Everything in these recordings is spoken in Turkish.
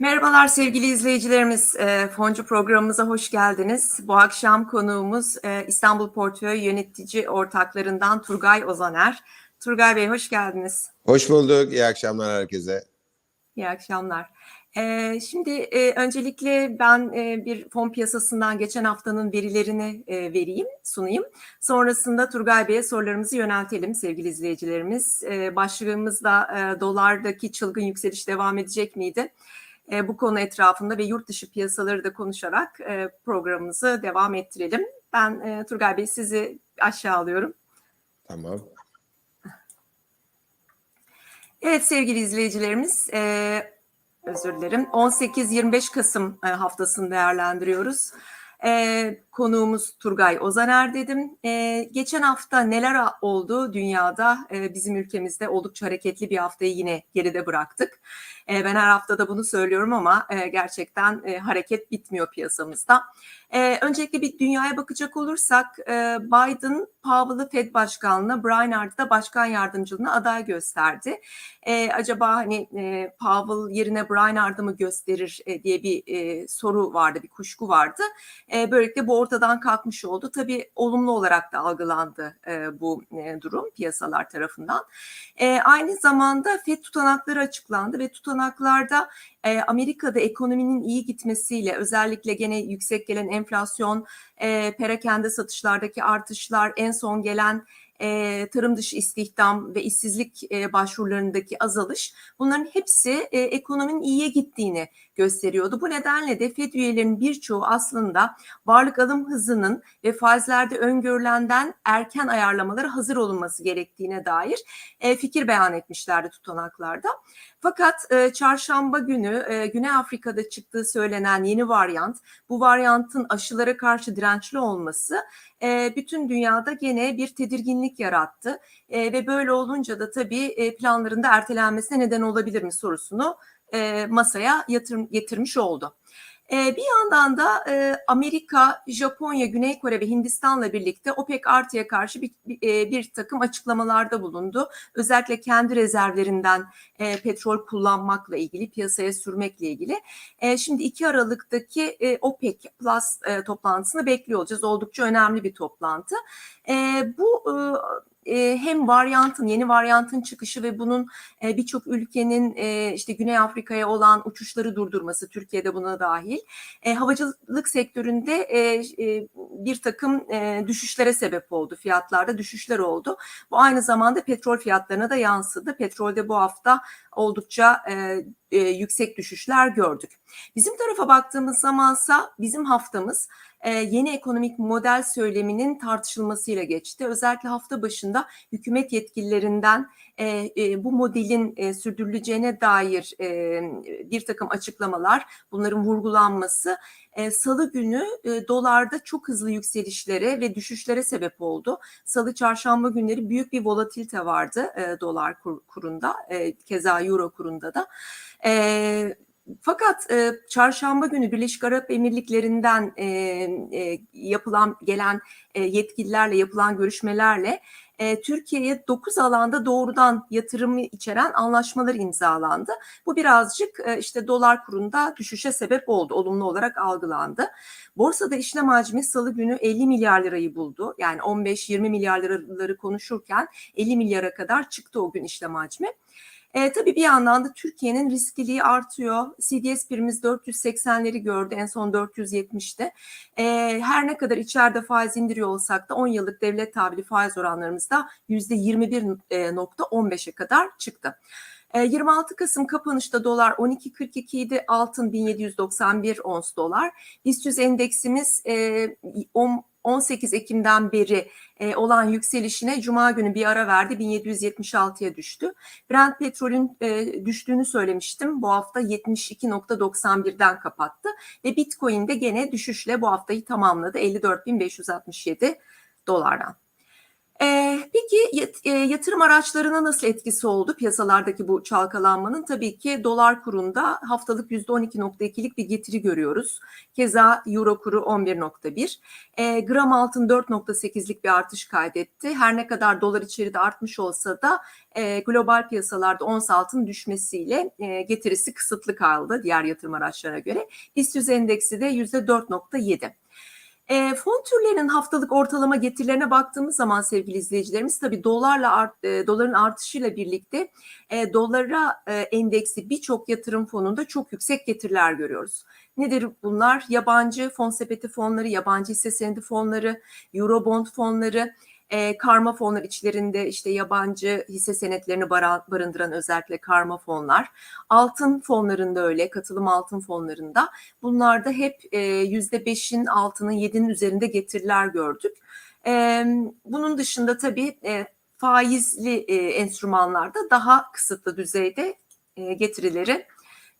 Merhabalar sevgili izleyicilerimiz. E, Foncu programımıza hoş geldiniz. Bu akşam konuğumuz e, İstanbul Portföy Yönetici Ortaklarından Turgay Ozaner. Turgay Bey hoş geldiniz. Hoş bulduk. İyi akşamlar herkese. İyi akşamlar. E, şimdi e, öncelikle ben e, bir fon piyasasından geçen haftanın verilerini e, vereyim, sunayım. Sonrasında Turgay Bey'e sorularımızı yöneltelim sevgili izleyicilerimiz. E, başlığımızda e, dolardaki çılgın yükseliş devam edecek miydi? E, bu konu etrafında ve yurt dışı piyasaları da konuşarak e, programımızı devam ettirelim. Ben e, Turgay Bey sizi aşağı alıyorum. Tamam. Evet sevgili izleyicilerimiz, e, özür dilerim 18-25 Kasım e, haftasını değerlendiriyoruz. E, konuğumuz Turgay Ozaner dedim. E, geçen hafta neler oldu dünyada? E, bizim ülkemizde oldukça hareketli bir haftayı yine geride bıraktık. E, ben her hafta da bunu söylüyorum ama e, gerçekten e, hareket bitmiyor piyasamızda. E, öncelikle bir dünyaya bakacak olursak e, Biden Powell'ı Fed başkanlığına, Brainard'ı da başkan yardımcılığına aday gösterdi. E, acaba hani e, Powell yerine Brainard'ı mı gösterir e, diye bir e, soru vardı, bir kuşku vardı. E, böylelikle bu ortadan kalkmış oldu. Tabii olumlu olarak da algılandı e, bu e, durum piyasalar tarafından. E, aynı zamanda FED tutanakları açıklandı ve tutanaklarda e, Amerika'da ekonominin iyi gitmesiyle özellikle gene yüksek gelen enflasyon, e, perakende satışlardaki artışlar, en son gelen e, tarım dışı istihdam ve işsizlik e, başvurularındaki azalış bunların hepsi e, ekonominin iyiye gittiğini gösteriyordu. Bu nedenle de FED üyelerinin birçoğu aslında varlık alım hızının ve faizlerde öngörülenden erken ayarlamalara hazır olunması gerektiğine dair e, fikir beyan etmişlerdi tutanaklarda. Fakat e, çarşamba günü e, Güney Afrika'da çıktığı söylenen yeni varyant, bu varyantın aşılara karşı dirençli olması e, bütün dünyada gene bir tedirginlik yarattı. E, ve böyle olunca da tabii e, planlarında ertelenmesine neden olabilir mi sorusunu e, masaya yatır, getirmiş oldu. E, bir yandan da e, Amerika, Japonya, Güney Kore ve Hindistan'la birlikte OPEC artıya karşı bir, bir, e, takım açıklamalarda bulundu. Özellikle kendi rezervlerinden e, petrol kullanmakla ilgili, piyasaya sürmekle ilgili. Şimdi 2 Aralık'taki OPEC Plus toplantısını bekliyor olacağız. Oldukça önemli bir toplantı. Bu hem varyantın yeni varyantın çıkışı ve bunun birçok ülkenin işte Güney Afrika'ya olan uçuşları durdurması Türkiye'de buna dahil havacılık sektöründe bir takım düşüşlere sebep oldu fiyatlarda düşüşler oldu. Bu aynı zamanda petrol fiyatlarına da yansıdı. Petrolde bu hafta oldukça yüksek düşüşler gördük. Bizim tarafa baktığımız zamansa bizim haftamız e, yeni ekonomik model söyleminin tartışılmasıyla geçti. Özellikle hafta başında hükümet yetkililerinden e, e, bu modelin e, sürdürüleceğine dair e, bir takım açıklamalar, bunların vurgulanması e, Salı günü e, dolarda çok hızlı yükselişlere ve düşüşlere sebep oldu. Salı çarşamba günleri büyük bir volatilite vardı e, dolar kur, kurunda, e, keza euro kurunda da. Fakat e, çarşamba günü Birleşik Arap Emirlikleri'nden e, e, yapılan gelen e, yetkililerle yapılan görüşmelerle e, Türkiye'ye 9 alanda doğrudan yatırımı içeren anlaşmalar imzalandı. Bu birazcık e, işte dolar kurunda düşüşe sebep oldu, olumlu olarak algılandı. Borsada işlem hacmi salı günü 50 milyar lirayı buldu. Yani 15-20 milyar liraları konuşurken 50 milyara kadar çıktı o gün işlem hacmi. E, tabii bir yandan da Türkiye'nin riskliliği artıyor. CDS birimiz 480'leri gördü. En son 470'te. E, her ne kadar içeride faiz indiriyor olsak da 10 yıllık devlet tabiri faiz oranlarımız da %21.15'e kadar çıktı. 26 Kasım kapanışta dolar 12.42 idi, altın 1791 ons dolar. BIST endeksimiz 10 18 Ekim'den beri e, olan yükselişine Cuma günü bir ara verdi 1776'ya düştü. Brent petrolün e, düştüğünü söylemiştim. Bu hafta 72.91'den kapattı ve Bitcoin de gene düşüşle bu haftayı tamamladı 54.567 dolardan. Peki yat- yatırım araçlarına nasıl etkisi oldu piyasalardaki bu çalkalanmanın? Tabii ki dolar kurunda haftalık %12.2'lik bir getiri görüyoruz. Keza euro kuru 11.1. E, gram altın 4.8'lik bir artış kaydetti. Her ne kadar dolar içeride artmış olsa da global piyasalarda ons altın düşmesiyle getirisi kısıtlı kaldı diğer yatırım araçlarına göre. BIST 100 endeksi de %4.7. E, fon türlerinin haftalık ortalama getirilerine baktığımız zaman sevgili izleyicilerimiz tabii dolarla art, e, doların artışıyla birlikte e, dolara e, endeksi birçok yatırım fonunda çok yüksek getiriler görüyoruz. Nedir bunlar? Yabancı fon sepeti fonları, yabancı hisse senedi fonları, Eurobond fonları, e, karma fonlar içlerinde işte yabancı hisse senetlerini barındıran özellikle karma fonlar, altın fonlarında öyle, katılım altın fonlarında bunlarda hep e, yüzde beşin altının yedinin üzerinde getiriler gördük. E, bunun dışında tabii e, faizli e, enstrümanlarda daha kısıtlı düzeyde e, getirileri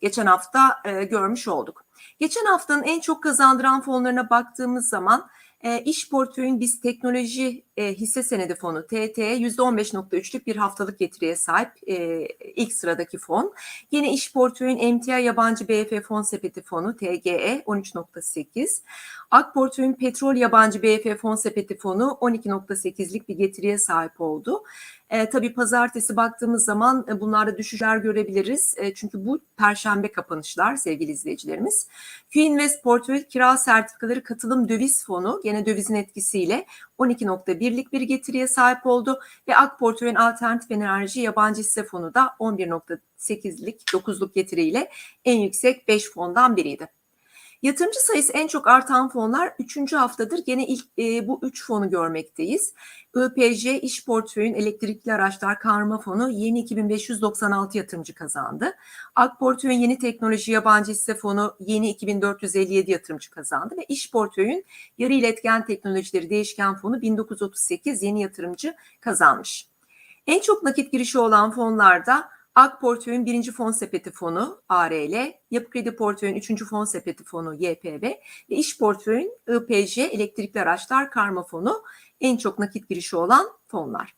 geçen hafta e, görmüş olduk. Geçen haftanın en çok kazandıran fonlarına baktığımız zaman e, iş portföyün biz teknoloji e, hisse senedi fonu TT'ye %15.3'lük bir haftalık getiriye sahip e, ilk sıradaki fon. Yine iş portföyün emtia yabancı BF fon sepeti fonu TGE 13.8. Ak portföyün petrol yabancı BF fon sepeti fonu 12.8'lik bir getiriye sahip oldu. E, tabii pazartesi baktığımız zaman e, bunlarda düşüşler görebiliriz. E, çünkü bu perşembe kapanışlar sevgili izleyicilerimiz. Q-Invest portföy kira sertifikaları katılım döviz fonu gene dövizin etkisiyle 12.1'lik bir getiriye sahip oldu ve Ak portföyün alternatif enerji yabancı hisse fonu da 11.8'lik 9'luk getiriyle en yüksek 5 fondan biriydi. Yatırımcı sayısı en çok artan fonlar 3. haftadır gene ilk e, bu 3 fonu görmekteyiz. IPJ İş Portföyün Elektrikli Araçlar Karma Fonu yeni 2596 yatırımcı kazandı. Ak Portföyün Yeni Teknoloji Yabancı Hisse Fonu yeni 2457 yatırımcı kazandı ve İş Portföyün Yarı İletken Teknolojileri Değişken Fonu 1938 yeni yatırımcı kazanmış. En çok nakit girişi olan fonlarda Ak Portföy'ün birinci fon sepeti fonu ARL, Yapı Kredi Portföy'ün üçüncü fon sepeti fonu YPV ve İş Portföy'ün IPJ Elektrikli Araçlar Karma Fonu en çok nakit girişi olan fonlar.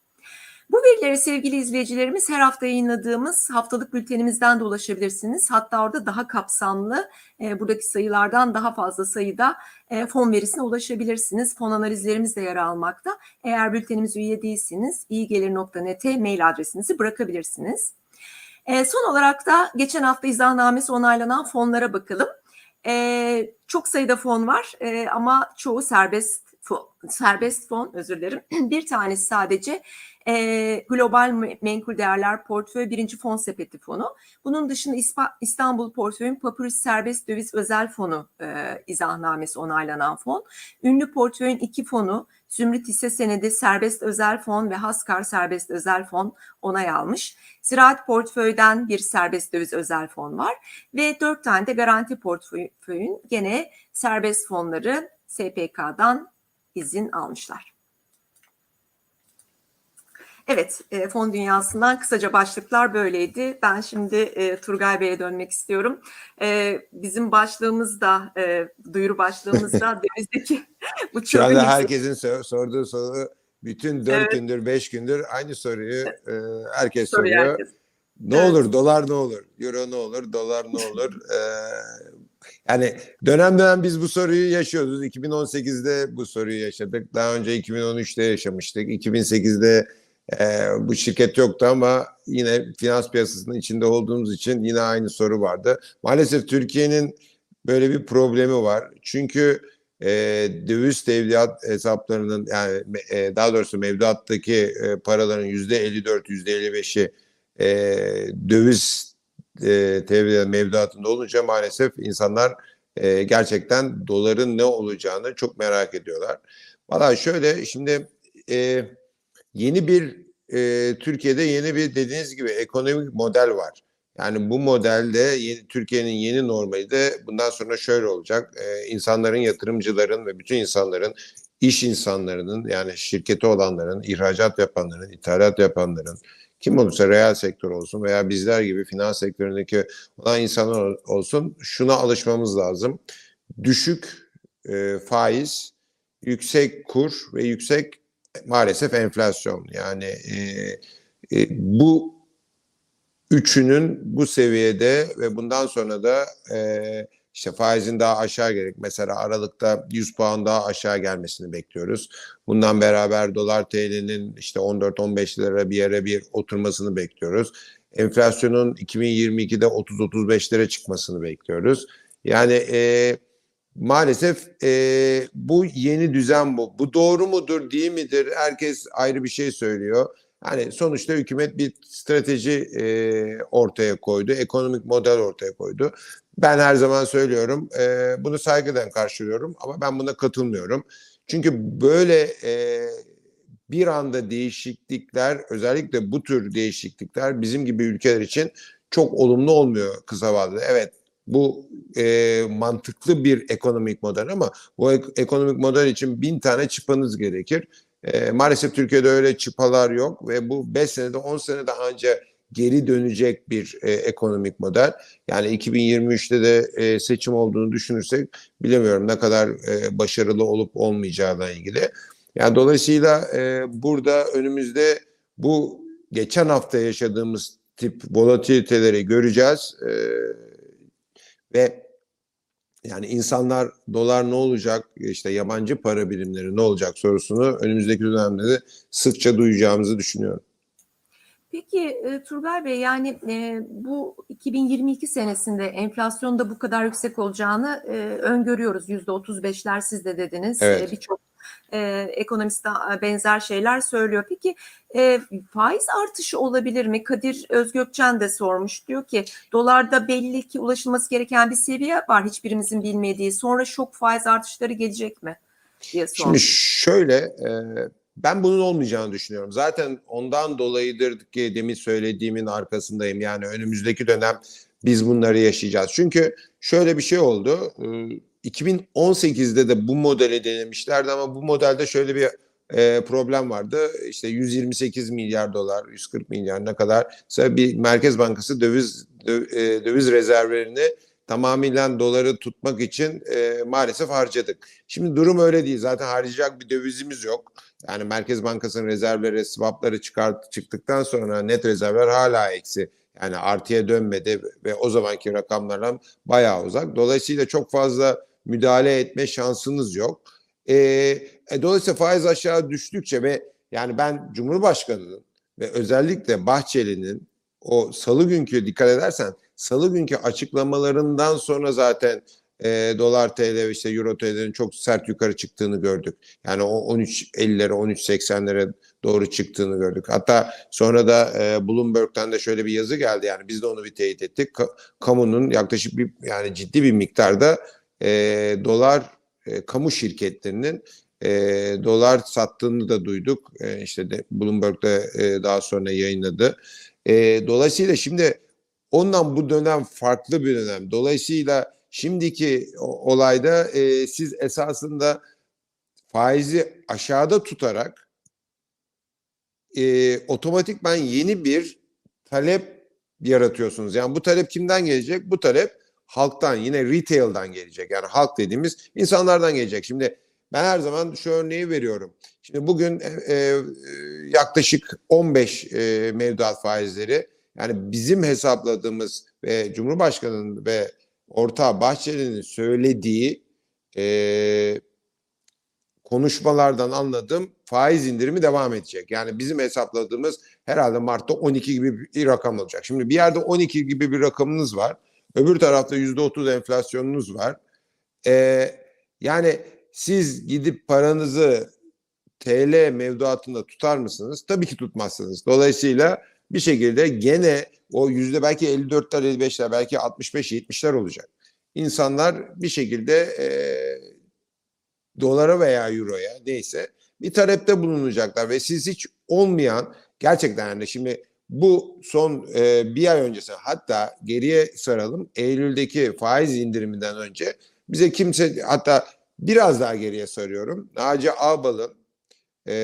Bu verilere sevgili izleyicilerimiz her hafta yayınladığımız haftalık bültenimizden de ulaşabilirsiniz. Hatta orada daha kapsamlı e, buradaki sayılardan daha fazla sayıda e, fon verisine ulaşabilirsiniz. Fon analizlerimiz de yer almakta. Eğer bültenimize üye değilseniz iyigelir.net'e mail adresinizi bırakabilirsiniz. E, son olarak da geçen hafta izahnamesi onaylanan fonlara bakalım. E, çok sayıda fon var e, ama çoğu serbest fon, serbest fon özür dilerim. Bir tanesi sadece e, Global Menkul Değerler Portföy birinci fon sepeti fonu. Bunun dışında İspa, İstanbul Portföy'ün Papyrus Serbest Döviz Özel Fonu e, izahnamesi onaylanan fon. Ünlü Portföy'ün iki fonu Zümrüt Hisse Senedi Serbest Özel Fon ve Haskar Serbest Özel Fon onay almış. Ziraat Portföy'den bir serbest döviz özel fon var ve dört tane de garanti portföyün gene serbest fonları SPK'dan izin almışlar. Evet, e, fon dünyasından kısaca başlıklar böyleydi. Ben şimdi e, Turgay Bey'e dönmek istiyorum. E, bizim başlığımız da, e, duyuru başlığımız da dövizdeki bu Şu anda herkesin sor- sorduğu soru bütün dört Evet. gündür, beş gündür aynı soruyu e, herkes soruyu soruyor. herkes. Ne Evet. olur, dolar ne olur, euro ne olur, dolar ne olur? E, yani dönem dönem biz bu soruyu yaşıyoruz. 2018'de bu soruyu yaşadık. Daha önce 2013'te yaşamıştık. 2008'de e, bu şirket yoktu ama yine finans piyasasının içinde olduğumuz için yine aynı soru vardı. Maalesef Türkiye'nin böyle bir problemi var. Çünkü e, döviz tevdiat hesaplarının yani e, daha doğrusu mevduattaki e, paraların yüzde 54 yüzde 55'i e, döviz e, tevdiat mevduatında olunca maalesef insanlar e, gerçekten doların ne olacağını çok merak ediyorlar. Valla şöyle şimdi e, yeni bir e, Türkiye'de yeni bir dediğiniz gibi ekonomik model var. Yani bu modelde yeni, Türkiye'nin yeni normali de bundan sonra şöyle olacak. Ee, insanların, yatırımcıların ve bütün insanların, iş insanlarının yani şirketi olanların, ihracat yapanların, ithalat yapanların, kim olursa reel sektör olsun veya bizler gibi finans sektöründeki olan insanlar ol- olsun şuna alışmamız lazım. Düşük e, faiz, yüksek kur ve yüksek maalesef enflasyon. Yani e, e, bu üçünün bu seviyede ve bundan sonra da e, işte faizin daha aşağı gerek. Mesela Aralık'ta 100 puan daha aşağı gelmesini bekliyoruz. Bundan beraber dolar TL'nin işte 14-15 lira bir yere bir oturmasını bekliyoruz. Enflasyonun 2022'de 30-35'lere çıkmasını bekliyoruz. Yani e, maalesef e, bu yeni düzen bu. Bu doğru mudur değil midir? Herkes ayrı bir şey söylüyor. Hani sonuçta hükümet bir strateji e, ortaya koydu, ekonomik model ortaya koydu. Ben her zaman söylüyorum, e, bunu saygıdan karşılıyorum ama ben buna katılmıyorum. Çünkü böyle e, bir anda değişiklikler, özellikle bu tür değişiklikler bizim gibi ülkeler için çok olumlu olmuyor kısa vadede. Evet, bu e, mantıklı bir ekonomik model ama bu ek- ekonomik model için bin tane çıpanız gerekir. E, maalesef Türkiye'de öyle çıpalar yok ve bu 5 senede 10 senede anca geri dönecek bir e, ekonomik model. Yani 2023'te de e, seçim olduğunu düşünürsek bilemiyorum ne kadar e, başarılı olup olmayacağına ilgili. Yani dolayısıyla e, burada önümüzde bu geçen hafta yaşadığımız tip volatiliteleri göreceğiz. E, ve yani insanlar dolar ne olacak işte yabancı para birimleri ne olacak sorusunu önümüzdeki dönemde de sıkça duyacağımızı düşünüyorum. Peki e, Turgay Bey yani e, bu 2022 senesinde enflasyonda bu kadar yüksek olacağını e, öngörüyoruz. %35'ler siz de dediniz. Evet. E, Birçok e, ekonomist benzer şeyler söylüyor. Peki e, faiz artışı olabilir mi? Kadir Özgökçen de sormuş. Diyor ki dolarda belli ki ulaşılması gereken bir seviye var hiçbirimizin bilmediği. Sonra şok faiz artışları gelecek mi? diye Şimdi sormuş. şöyle e, ben bunun olmayacağını düşünüyorum. Zaten ondan dolayıdır ki demin söylediğimin arkasındayım. Yani önümüzdeki dönem biz bunları yaşayacağız. Çünkü şöyle bir şey oldu. E, 2018'de de bu modeli denemişlerdi ama bu modelde şöyle bir e, problem vardı. İşte 128 milyar dolar, 140 milyar ne kadar bir Merkez Bankası döviz dö- e, döviz rezervlerini tamamıyla doları tutmak için e, maalesef harcadık. Şimdi durum öyle değil. Zaten harcayacak bir dövizimiz yok. Yani Merkez Bankası'nın rezervleri, swapları çıkart, çıktıktan sonra net rezervler hala eksi. Yani artıya dönmedi ve o zamanki rakamlardan bayağı uzak. Dolayısıyla çok fazla müdahale etme şansınız yok. E, e, dolayısıyla faiz aşağı düştükçe ve yani ben Cumhurbaşkanı'nın ve özellikle Bahçeli'nin o salı günkü dikkat edersen salı günkü açıklamalarından sonra zaten e, dolar TL ve işte euro TL'lerin çok sert yukarı çıktığını gördük. Yani o 13.50'lere 13.80'lere doğru çıktığını gördük. Hatta sonra da e, Bloomberg'ten de şöyle bir yazı geldi yani biz de onu bir teyit ettik. Ka- kamunun yaklaşık bir yani ciddi bir miktarda e, dolar e, kamu şirketlerinin e, dolar sattığını da duyduk. E, işte de Bloomberg'de e, daha sonra yayınladı. E, dolayısıyla şimdi ondan bu dönem farklı bir dönem. Dolayısıyla şimdiki olayda e, siz esasında faizi aşağıda tutarak e, otomatikman yeni bir talep yaratıyorsunuz. Yani bu talep kimden gelecek? Bu talep halktan yine retail'dan gelecek. Yani halk dediğimiz insanlardan gelecek. Şimdi ben her zaman şu örneği veriyorum. Şimdi bugün e, e, yaklaşık 15 e, mevduat faizleri yani bizim hesapladığımız ve Cumhurbaşkanı'nın ve ortağı Bahçeli'nin söylediği e, konuşmalardan anladığım faiz indirimi devam edecek. Yani bizim hesapladığımız herhalde Mart'ta 12 gibi bir rakam olacak. Şimdi bir yerde 12 gibi bir rakamınız var. Öbür tarafta %30 enflasyonunuz var. Ee, yani siz gidip paranızı TL mevduatında tutar mısınız? Tabii ki tutmazsınız. Dolayısıyla bir şekilde gene o yüzde belki 54'ler 55'ler belki 65-70'ler olacak. İnsanlar bir şekilde e, dolara veya euroya neyse bir talepte bulunacaklar ve siz hiç olmayan gerçekten yani şimdi bu son e, bir ay öncesi hatta geriye saralım Eylül'deki faiz indiriminden önce bize kimse hatta biraz daha geriye sarıyorum Naci Ağbal'ın e,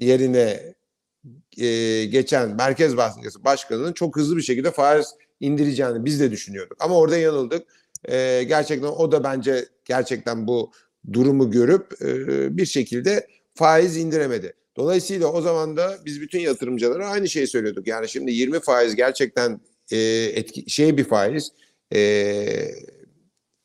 yerine e, geçen Merkez Bankası Başkanı'nın çok hızlı bir şekilde faiz indireceğini biz de düşünüyorduk. Ama orada yanıldık. E, gerçekten o da bence gerçekten bu durumu görüp e, bir şekilde faiz indiremedi. Dolayısıyla o zaman da biz bütün yatırımcılara aynı şeyi söylüyorduk. Yani şimdi 20 faiz gerçekten e, etki, şey bir faiz, e,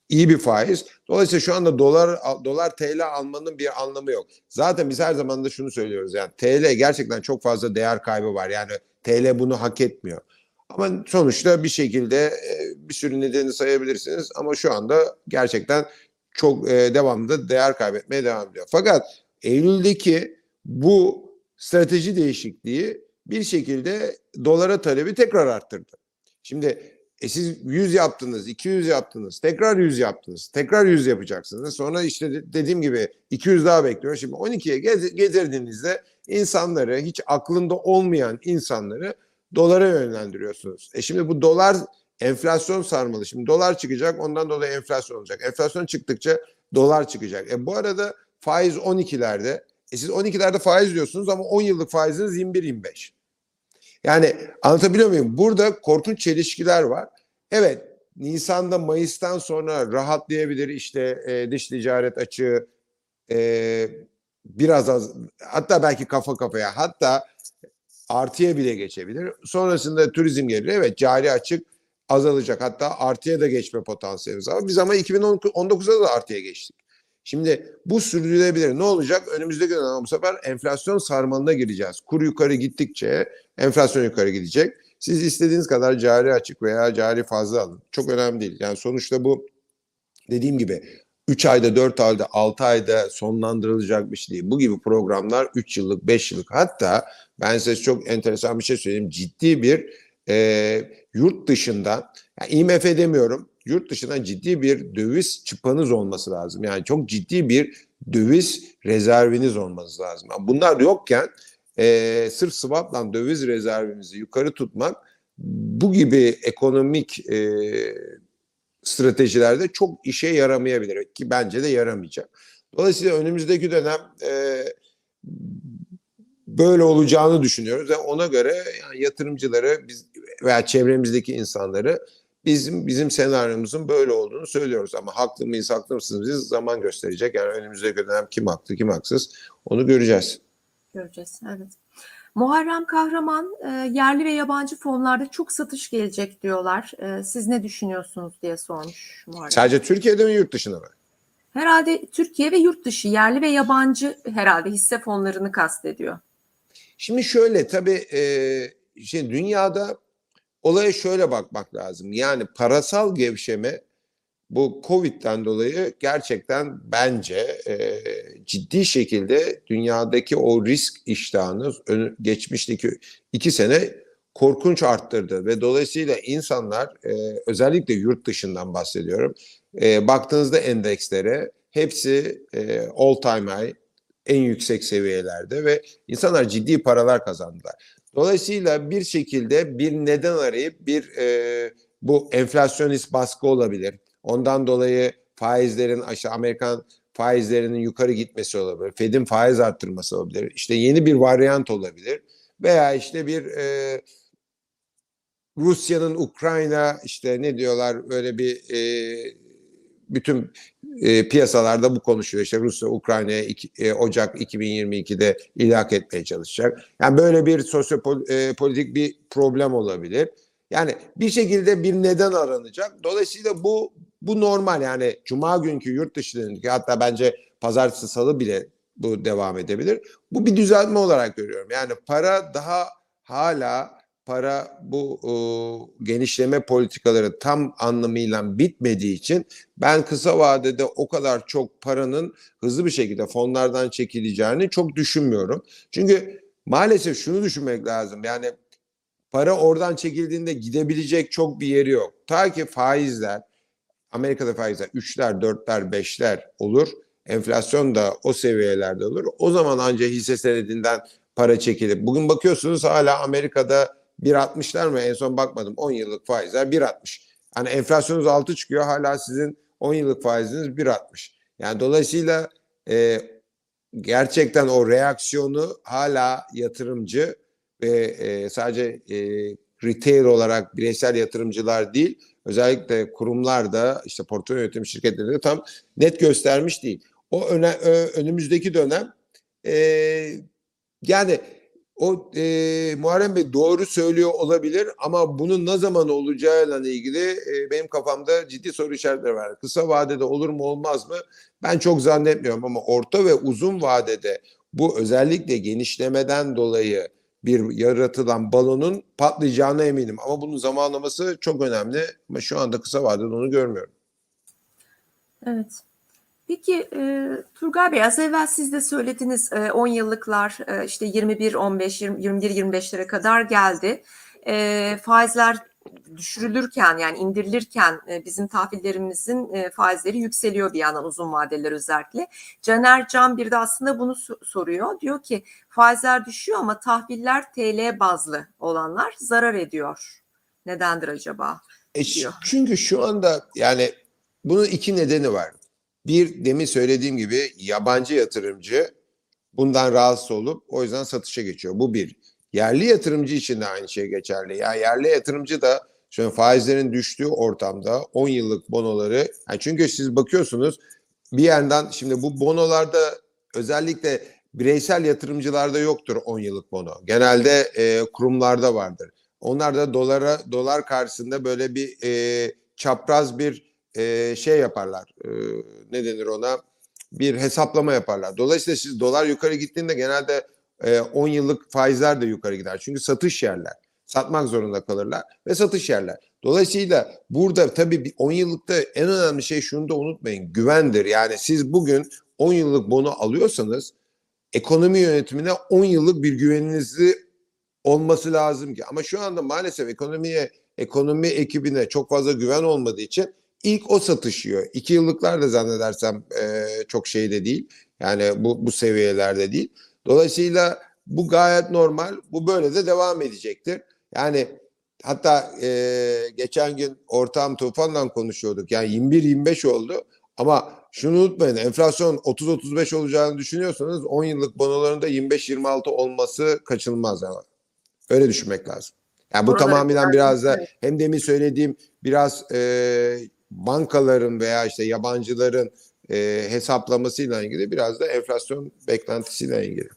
iyi bir faiz. Dolayısıyla şu anda dolar dolar TL almanın bir anlamı yok. Zaten biz her zaman da şunu söylüyoruz. Yani TL gerçekten çok fazla değer kaybı var. Yani TL bunu hak etmiyor. Ama sonuçta bir şekilde e, bir sürü nedeni sayabilirsiniz ama şu anda gerçekten çok e, devamlı değer kaybetmeye devam ediyor. Fakat Eylül'deki bu strateji değişikliği bir şekilde dolara talebi tekrar arttırdı. Şimdi e siz 100 yaptınız, 200 yaptınız, tekrar 100 yaptınız, tekrar 100 yapacaksınız. Sonra işte de- dediğim gibi 200 daha bekliyor. Şimdi 12'ye gez- getirdiğinizde insanları, hiç aklında olmayan insanları dolara yönlendiriyorsunuz. E şimdi bu dolar enflasyon sarmalı. Şimdi dolar çıkacak, ondan dolayı enflasyon olacak. Enflasyon çıktıkça dolar çıkacak. E bu arada faiz 12'lerde. E siz 12'lerde faiz diyorsunuz ama 10 yıllık faiziniz 21-25. Yani anlatabiliyor muyum? Burada korkunç çelişkiler var. Evet, Nisan'da Mayıs'tan sonra rahatlayabilir işte e, dış ticaret açığı e, biraz az hatta belki kafa kafaya hatta artıya bile geçebilir. Sonrasında turizm gelir. Evet cari açık azalacak. Hatta artıya da geçme potansiyelimiz var. Biz ama 2019'da da artıya geçtik. Şimdi bu sürdürülebilir. Ne olacak? Önümüzdeki dönem bu sefer enflasyon sarmalına gireceğiz. Kur yukarı gittikçe enflasyon yukarı gidecek. Siz istediğiniz kadar cari açık veya cari fazla alın. Çok önemli değil. Yani sonuçta bu dediğim gibi 3 ayda, 4 ayda, 6 ayda sonlandırılacak bir şey değil. Bu gibi programlar 3 yıllık, 5 yıllık hatta ben size çok enteresan bir şey söyleyeyim. Ciddi bir e, yurt dışından, yani IMF demiyorum, yurt dışından ciddi bir döviz çıpanız olması lazım. Yani çok ciddi bir döviz rezerviniz olması lazım. Bunlar yokken e, sırf swap'la döviz rezervimizi yukarı tutmak bu gibi ekonomik e, stratejilerde çok işe yaramayabilir ki bence de yaramayacak. Dolayısıyla önümüzdeki dönem e, böyle olacağını düşünüyoruz ve ona göre yani yatırımcıları biz veya çevremizdeki insanları bizim bizim senaryomuzun böyle olduğunu söylüyoruz ama haklı mıyız haklı mısınız biz zaman gösterecek yani önümüzdeki dönem kim haklı kim haksız onu göreceğiz. Göreceğiz, evet. Muharrem Kahraman, e, yerli ve yabancı fonlarda çok satış gelecek diyorlar. E, siz ne düşünüyorsunuz diye sormuş Muharrem. Sadece Türkiye'de mi yurt dışında mı? Herhalde Türkiye ve yurt dışı, yerli ve yabancı herhalde hisse fonlarını kastediyor. Şimdi şöyle tabii e, şey dünyada olaya şöyle bakmak lazım. Yani parasal gevşeme bu Covid'den dolayı gerçekten bence e, ciddi şekilde dünyadaki o risk iştahını geçmişteki iki sene korkunç arttırdı ve dolayısıyla insanlar e, özellikle yurt dışından bahsediyorum. E, baktığınızda endekslere hepsi e, all time high en yüksek seviyelerde ve insanlar ciddi paralar kazandılar. Dolayısıyla bir şekilde bir neden arayıp bir e, bu enflasyonist baskı olabilir. Ondan dolayı faizlerin aşağı Amerikan faizlerinin yukarı gitmesi olabilir. Fed'in faiz arttırması olabilir. İşte yeni bir varyant olabilir. Veya işte bir e, Rusya'nın Ukrayna işte ne diyorlar böyle bir e, bütün e, piyasalarda bu konuşuyor. İşte Rusya Ukrayna'ya e, Ocak 2022'de ilhak etmeye çalışacak. Yani böyle bir sosyopolitik bir problem olabilir. Yani bir şekilde bir neden aranacak. Dolayısıyla bu bu normal yani cuma günkü yurt dışındaki hatta bence pazartesi salı bile bu devam edebilir. Bu bir düzeltme olarak görüyorum. Yani para daha hala para bu e, genişleme politikaları tam anlamıyla bitmediği için ben kısa vadede o kadar çok paranın hızlı bir şekilde fonlardan çekileceğini çok düşünmüyorum. Çünkü maalesef şunu düşünmek lazım. Yani para oradan çekildiğinde gidebilecek çok bir yeri yok. Ta ki faizler Amerika'da faizler 3'ler, 4'ler, 5'ler olur. Enflasyon da o seviyelerde olur. O zaman ancak hisse senedinden para çekilir. Bugün bakıyorsunuz hala Amerika'da 1.60'lar mı? En son bakmadım. 10 yıllık faizler 1.60. Hani enflasyonunuz 6 çıkıyor hala sizin 10 yıllık faiziniz 1.60. Yani dolayısıyla e, gerçekten o reaksiyonu hala yatırımcı ve e, sadece e, retail olarak bireysel yatırımcılar değil özellikle kurumlar da işte portföy yönetim şirketleri de tam net göstermiş değil. O öne, önümüzdeki dönem e, yani o e, Muharrem Bey doğru söylüyor olabilir ama bunun ne zaman olacağıyla ilgili e, benim kafamda ciddi soru işaretleri var. Kısa vadede olur mu olmaz mı? Ben çok zannetmiyorum ama orta ve uzun vadede bu özellikle genişlemeden dolayı bir yaratılan balonun patlayacağına eminim. Ama bunun zamanlaması çok önemli. Ama şu anda kısa vadede onu görmüyorum. Evet. Peki e, Turgay Bey az evvel siz de söylediniz e, 10 yıllıklar e, işte 21, 15, 20, 21, 25'lere kadar geldi. E, faizler düşürülürken yani indirilirken e, bizim tahvillerimizin e, faizleri yükseliyor bir yandan uzun vadeler özellikle. Caner Can bir de aslında bunu so- soruyor. Diyor ki faizler düşüyor ama tahviller TL bazlı olanlar zarar ediyor. Nedendir acaba? E, Diyor. çünkü şu anda yani bunun iki nedeni var. Bir demin söylediğim gibi yabancı yatırımcı bundan rahatsız olup o yüzden satışa geçiyor. Bu bir. Yerli yatırımcı için de aynı şey geçerli. Ya yerli yatırımcı da şu faizlerin düştüğü ortamda 10 yıllık bonoları yani çünkü siz bakıyorsunuz bir yandan şimdi bu bonolarda özellikle bireysel yatırımcılarda yoktur 10 yıllık bono. Genelde e, kurumlarda vardır. Onlar da dolara dolar karşısında böyle bir e, çapraz bir e, şey yaparlar. E, ne denir ona? Bir hesaplama yaparlar. Dolayısıyla siz dolar yukarı gittiğinde genelde e, 10 yıllık faizler de yukarı gider. Çünkü satış yerler. Satmak zorunda kalırlar ve satış yerler. Dolayısıyla burada tabii bir 10 yıllıkta en önemli şey şunu da unutmayın. Güvendir. Yani siz bugün 10 yıllık bono alıyorsanız ekonomi yönetimine 10 yıllık bir güveninizi olması lazım ki. Ama şu anda maalesef ekonomiye, ekonomi ekibine çok fazla güven olmadığı için ilk o satışıyor. İki yıllıklar da zannedersem e, çok şeyde değil. Yani bu, bu seviyelerde değil. Dolayısıyla bu gayet normal. Bu böyle de devam edecektir. Yani hatta e, geçen gün ortağım Tufan'la konuşuyorduk. Yani 21-25 oldu. Ama şunu unutmayın enflasyon 30-35 olacağını düşünüyorsanız 10 yıllık bonolarında 25-26 olması kaçınılmaz. Yani. Öyle düşünmek lazım. Yani bu Oralara tamamen biraz da hem demin söylediğim biraz e, bankaların veya işte yabancıların e, hesaplamasıyla ilgili biraz da enflasyon beklentisiyle ilgili.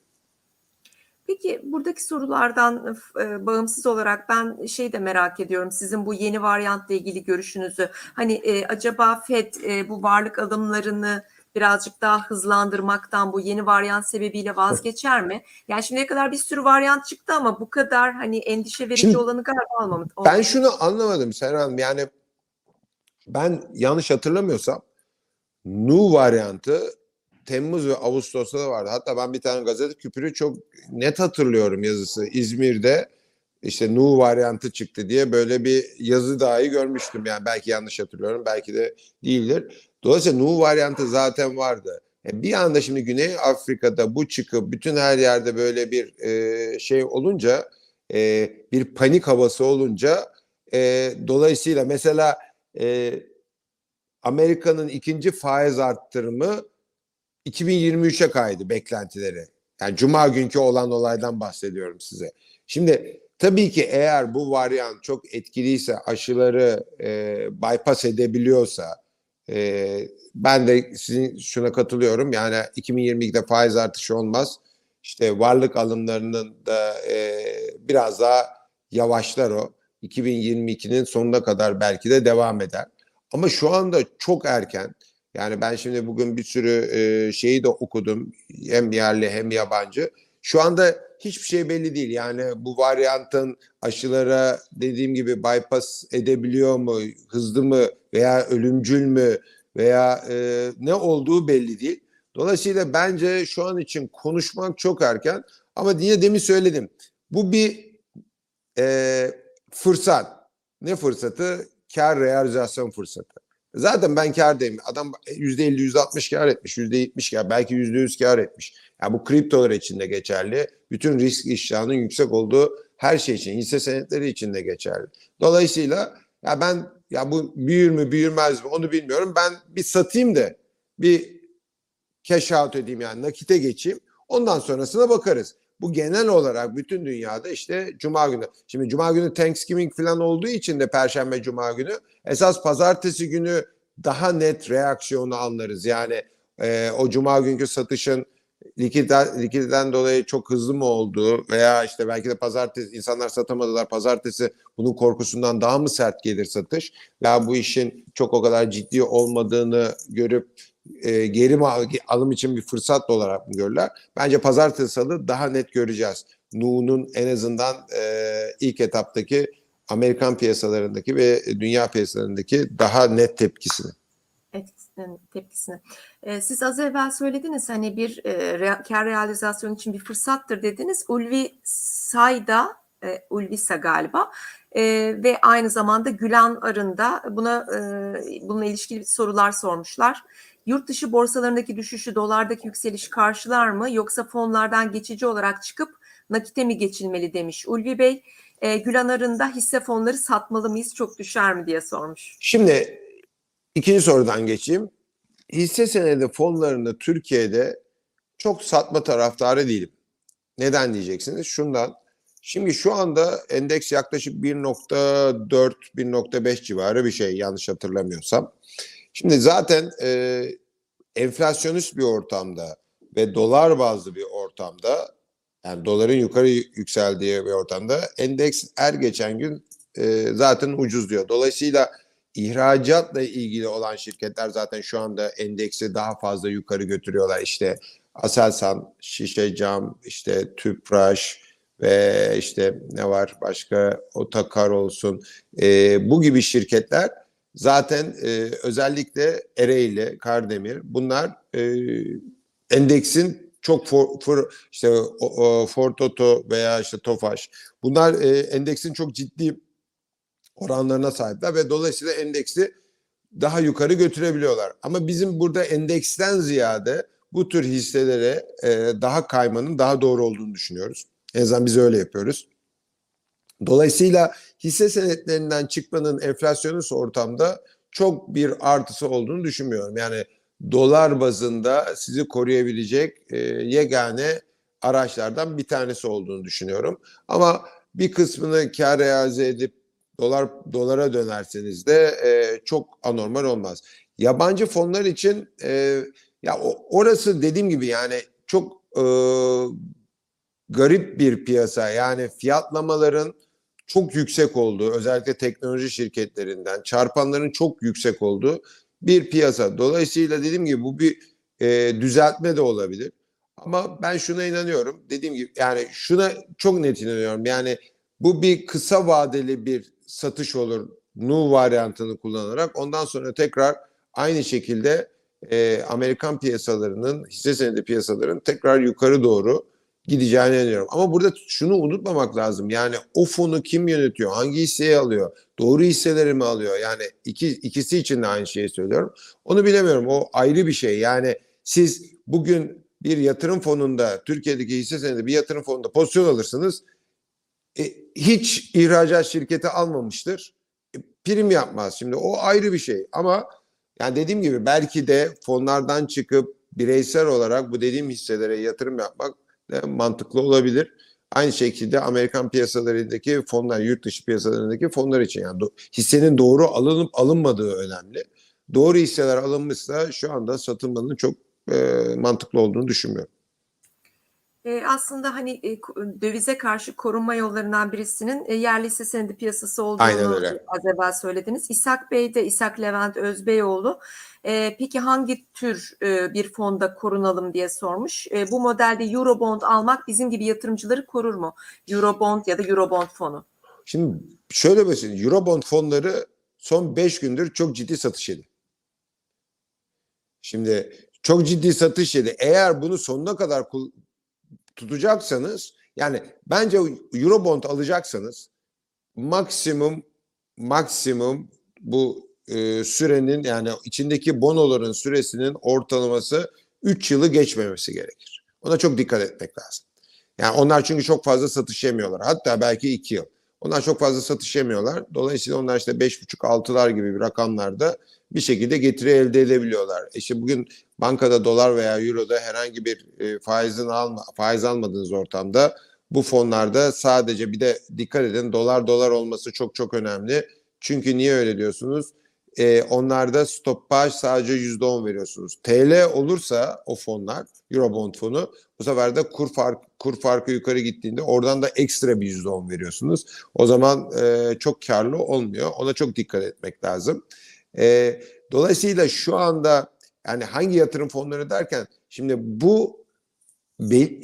Peki buradaki sorulardan e, bağımsız olarak ben şey de merak ediyorum sizin bu yeni varyantla ilgili görüşünüzü. Hani e, acaba FED e, bu varlık alımlarını birazcık daha hızlandırmaktan bu yeni varyant sebebiyle vazgeçer mi? Yani şimdiye kadar bir sürü varyant çıktı ama bu kadar hani endişe verici Şimdi olanı galiba almamış. Ben şunu anlamadım Serhan. Yani ben yanlış hatırlamıyorsam Nu varyantı Temmuz ve Ağustos'ta da vardı. Hatta ben bir tane gazete küpürü çok net hatırlıyorum yazısı. İzmir'de işte Nu varyantı çıktı diye böyle bir yazı dahi görmüştüm. Yani belki yanlış hatırlıyorum, belki de değildir. Dolayısıyla Nu varyantı zaten vardı. E bir anda şimdi Güney Afrika'da bu çıkıp bütün her yerde böyle bir e, şey olunca e, bir panik havası olunca e, dolayısıyla mesela e, Amerika'nın ikinci faiz arttırımı 2023'e kaydı beklentileri. Yani cuma günkü olan olaydan bahsediyorum size. Şimdi tabii ki eğer bu varyant çok etkiliyse aşıları e, bypass edebiliyorsa e, ben de sizin şuna katılıyorum. Yani 2022'de faiz artışı olmaz. İşte varlık alımlarının da e, biraz daha yavaşlar o. 2022'nin sonuna kadar belki de devam eder. Ama şu anda çok erken. Yani ben şimdi bugün bir sürü e, şeyi de okudum. Hem yerli hem yabancı. Şu anda hiçbir şey belli değil. Yani bu varyantın aşılara dediğim gibi bypass edebiliyor mu, hızlı mı veya ölümcül mü veya e, ne olduğu belli değil. Dolayısıyla bence şu an için konuşmak çok erken. Ama yine demin söyledim. Bu bir e, fırsat. Ne fırsatı? Kar realizasyon fırsatı. Zaten ben kârdayım. Adam %50, %60 kar etmiş, %70 kar, belki %100 kar etmiş. Yani bu kriptolar için de geçerli. Bütün risk iştahının yüksek olduğu her şey için, hisse senetleri için de geçerli. Dolayısıyla ya ben ya bu büyür mü büyürmez mi onu bilmiyorum. Ben bir satayım da bir cash out edeyim yani nakite geçeyim. Ondan sonrasına bakarız. Bu genel olarak bütün dünyada işte cuma günü. Şimdi cuma günü Thanksgiving falan olduğu için de perşembe cuma günü esas pazartesi günü daha net reaksiyonu anlarız. Yani e, o cuma günkü satışın likiditen dolayı çok hızlı mı oldu veya işte belki de pazartesi insanlar satamadılar pazartesi bunun korkusundan daha mı sert gelir satış veya bu işin çok o kadar ciddi olmadığını görüp e, geri alım için bir fırsat olarak mı görürler? Bence pazartesi salı daha net göreceğiz. Nu'nun en azından e, ilk etaptaki Amerikan piyasalarındaki ve dünya piyasalarındaki daha net tepkisini. tepkisini. Ee, siz az evvel söylediniz hani bir e, kar realizasyonu için bir fırsattır dediniz. Ulvi Sayda, e, Ulvisa galiba e, ve aynı zamanda Gülen Arın'da buna e, bununla ilişkili sorular sormuşlar. Yurt dışı borsalarındaki düşüşü dolardaki yükseliş karşılar mı yoksa fonlardan geçici olarak çıkıp nakite mi geçilmeli demiş Ulvi Bey. E, Gülen Arın'da hisse fonları satmalı mıyız çok düşer mi diye sormuş. Şimdi ikinci sorudan geçeyim. Hisse senedi fonlarını Türkiye'de çok satma taraftarı değilim. Neden diyeceksiniz? Şundan. Şimdi şu anda endeks yaklaşık 1.4-1.5 civarı bir şey yanlış hatırlamıyorsam. Şimdi zaten e, enflasyonist bir ortamda ve dolar bazlı bir ortamda yani doların yukarı yükseldiği bir ortamda endeks her geçen gün e, zaten ucuzluyor. Dolayısıyla ihracatla ilgili olan şirketler zaten şu anda endeksi daha fazla yukarı götürüyorlar. İşte Aselsan, Şişe Cam, işte Tüpraş ve işte ne var başka Otakar olsun. E, bu gibi şirketler zaten e, özellikle Ereğli, Kardemir bunlar e, endeksin çok for, for, işte o, o, Ford Oto veya işte Tofaş bunlar e, endeksin çok ciddi oranlarına sahipler ve dolayısıyla endeksi daha yukarı götürebiliyorlar. Ama bizim burada endeksten ziyade bu tür hisselere e, daha kaymanın daha doğru olduğunu düşünüyoruz. En azından biz öyle yapıyoruz. Dolayısıyla hisse senetlerinden çıkmanın enflasyonist ortamda çok bir artısı olduğunu düşünmüyorum. Yani dolar bazında sizi koruyabilecek e, yegane araçlardan bir tanesi olduğunu düşünüyorum. Ama bir kısmını kar realize edip dolar dolara dönerseniz de e, çok anormal olmaz. Yabancı fonlar için e, ya orası dediğim gibi yani çok e, garip bir piyasa. Yani fiyatlamaların çok yüksek olduğu, özellikle teknoloji şirketlerinden çarpanların çok yüksek olduğu bir piyasa. Dolayısıyla dediğim gibi bu bir e, düzeltme de olabilir. Ama ben şuna inanıyorum. Dediğim gibi yani şuna çok net inanıyorum. Yani bu bir kısa vadeli bir satış olur. Nu varyantını kullanarak ondan sonra tekrar aynı şekilde e, Amerikan piyasalarının hisse senedi piyasaların tekrar yukarı doğru gideceğine inanıyorum. Ama burada şunu unutmamak lazım. Yani o fonu kim yönetiyor? Hangi hisseyi alıyor? Doğru hisseleri mi alıyor? Yani iki, ikisi için de aynı şeyi söylüyorum. Onu bilemiyorum. O ayrı bir şey. Yani siz bugün bir yatırım fonunda, Türkiye'deki hisse senedi bir yatırım fonunda pozisyon alırsınız. E, hiç ihracat şirketi almamıştır. E, prim yapmaz. Şimdi o ayrı bir şey. Ama yani dediğim gibi belki de fonlardan çıkıp bireysel olarak bu dediğim hisselere yatırım yapmak da mantıklı olabilir. Aynı şekilde Amerikan piyasalarındaki fonlar, yurt dışı piyasalarındaki fonlar için yani do- hissenin doğru alınıp alınmadığı önemli. Doğru hisseler alınmışsa şu anda satılmanın çok e, mantıklı olduğunu düşünmüyorum. Aslında hani e, dövize karşı korunma yollarından birisinin e, yerli hisse senedi piyasası olduğunu az evvel söylediniz. İshak Bey de İshak Levent Özbeyoğlu. E, peki hangi tür bir fonda korunalım diye sormuş. Bu modelde Eurobond almak bizim gibi yatırımcıları korur mu? Eurobond ya da Eurobond fonu. Şimdi şöyle basit. Eurobond fonları son 5 gündür çok ciddi satış yedi. Şimdi çok ciddi satış yedi. Eğer bunu sonuna kadar tutacaksanız yani bence Eurobond alacaksanız maksimum maksimum bu e, sürenin yani içindeki bonoların süresinin ortalaması 3 yılı geçmemesi gerekir. Ona çok dikkat etmek lazım. Yani onlar çünkü çok fazla satış yemiyorlar. Hatta belki 2 yıl. Onlar çok fazla satış yemiyorlar. Dolayısıyla onlar işte 5,5-6'lar gibi bir rakamlarda bir şekilde getiri elde edebiliyorlar. E İşte bugün bankada dolar veya euroda herhangi bir e, faizin alma, faiz almadığınız ortamda bu fonlarda sadece bir de dikkat edin dolar dolar olması çok çok önemli. Çünkü niye öyle diyorsunuz? e, onlarda stopaj sadece %10 veriyorsunuz. TL olursa o fonlar, Eurobond fonu bu sefer de kur fark kur farkı yukarı gittiğinde oradan da ekstra bir %10 veriyorsunuz. O zaman e, çok karlı olmuyor. Ona çok dikkat etmek lazım. E, dolayısıyla şu anda yani hangi yatırım fonları derken şimdi bu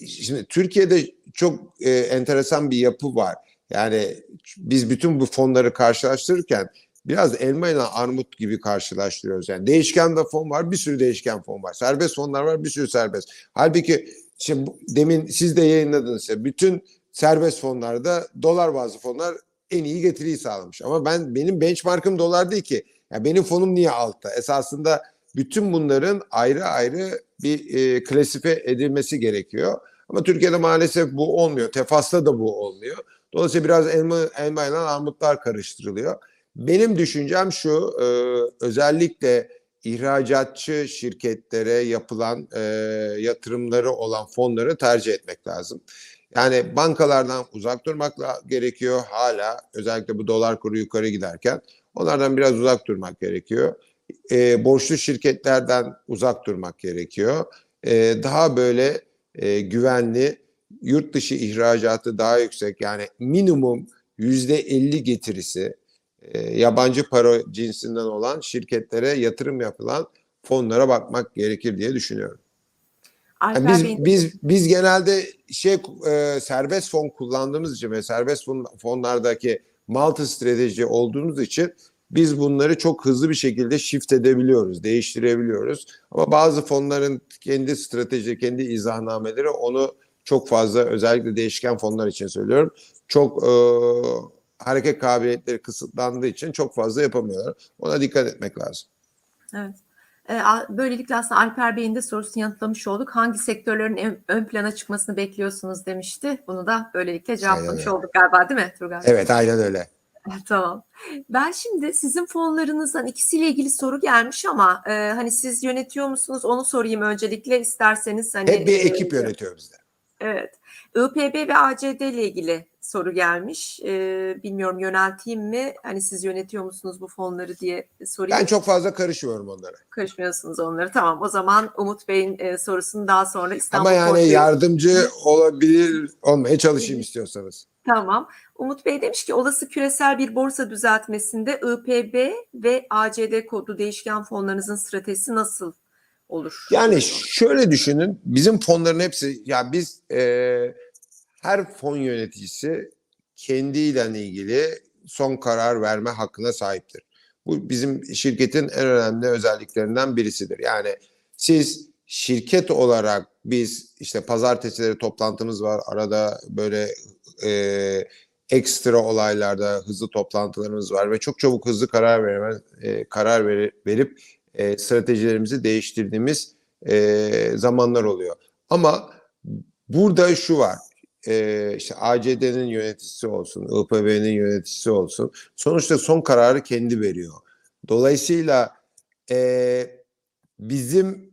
şimdi Türkiye'de çok e, enteresan bir yapı var. Yani biz bütün bu fonları karşılaştırırken biraz elma ile armut gibi karşılaştırıyoruz. Yani değişken de fon var, bir sürü değişken fon var. Serbest fonlar var, bir sürü serbest. Halbuki şimdi demin siz de yayınladınız ya bütün serbest fonlarda dolar bazlı fonlar en iyi getiriyi sağlamış. Ama ben benim benchmark'ım dolar değil ki. Ya benim fonum niye altta? Esasında bütün bunların ayrı ayrı bir e, klasife edilmesi gerekiyor. Ama Türkiye'de maalesef bu olmuyor. Tefas'ta da bu olmuyor. Dolayısıyla biraz elma, elma ile armutlar karıştırılıyor. Benim düşüncem şu, e, özellikle ihracatçı şirketlere yapılan e, yatırımları olan fonları tercih etmek lazım. Yani bankalardan uzak durmak gerekiyor hala özellikle bu dolar kuru yukarı giderken onlardan biraz uzak durmak gerekiyor. E, borçlu şirketlerden uzak durmak gerekiyor. E, daha böyle e, güvenli yurt dışı ihracatı daha yüksek yani minimum yüzde 50 getirisi e, yabancı para cinsinden olan şirketlere yatırım yapılan fonlara bakmak gerekir diye düşünüyorum. Yani biz biz biz genelde şey e, serbest fon kullandığımız için ve serbest fon, fonlardaki multi strateji olduğumuz için biz bunları çok hızlı bir şekilde shift edebiliyoruz, değiştirebiliyoruz. Ama bazı fonların kendi strateji, kendi izahnameleri onu çok fazla özellikle değişken fonlar için söylüyorum. Çok e, hareket kabiliyetleri kısıtlandığı için çok fazla yapamıyorlar. Ona dikkat etmek lazım. Evet. A- Böylelikle aslında Alper Bey'in de sorusunu yanıtlamış olduk. Hangi sektörlerin ön, plana çıkmasını bekliyorsunuz demişti. Bunu da böylelikle cevaplamış olduk galiba değil mi Turgay? Evet aynen öyle. Tamam. Ben şimdi sizin fonlarınızdan ikisiyle ilgili soru gelmiş ama e, hani siz yönetiyor musunuz onu sorayım öncelikle isterseniz. Hani, Hep bir e, ekip yönetiyor bizde. Evet. IPB ve ACD ile ilgili soru gelmiş. E, bilmiyorum yönelteyim mi? Hani siz yönetiyor musunuz bu fonları diye sorayım. Ben çok fazla karışmıyorum onlara. Karışmıyorsunuz onları. Tamam. O zaman Umut Bey'in e, sorusunu daha sonra İstanbul Ama yani Portföy- yardımcı olabilir olmaya çalışayım istiyorsanız. Tamam. Umut Bey demiş ki olası küresel bir borsa düzeltmesinde IPB ve ACD kodlu değişken fonlarınızın stratejisi nasıl olur? Yani şöyle düşünün, bizim fonların hepsi, ya biz e, her fon yöneticisi kendiyle ilgili son karar verme hakkına sahiptir. Bu bizim şirketin en önemli özelliklerinden birisidir. Yani siz şirket olarak biz işte pazartesileri toplantımız var. Arada böyle e, ekstra olaylarda hızlı toplantılarımız var ve çok çabuk hızlı karar verme, e, karar veri- verip e, stratejilerimizi değiştirdiğimiz e, zamanlar oluyor. Ama burada şu var. E, işte ACD'nin yöneticisi olsun, IPB'nin yöneticisi olsun. Sonuçta son kararı kendi veriyor. Dolayısıyla e, bizim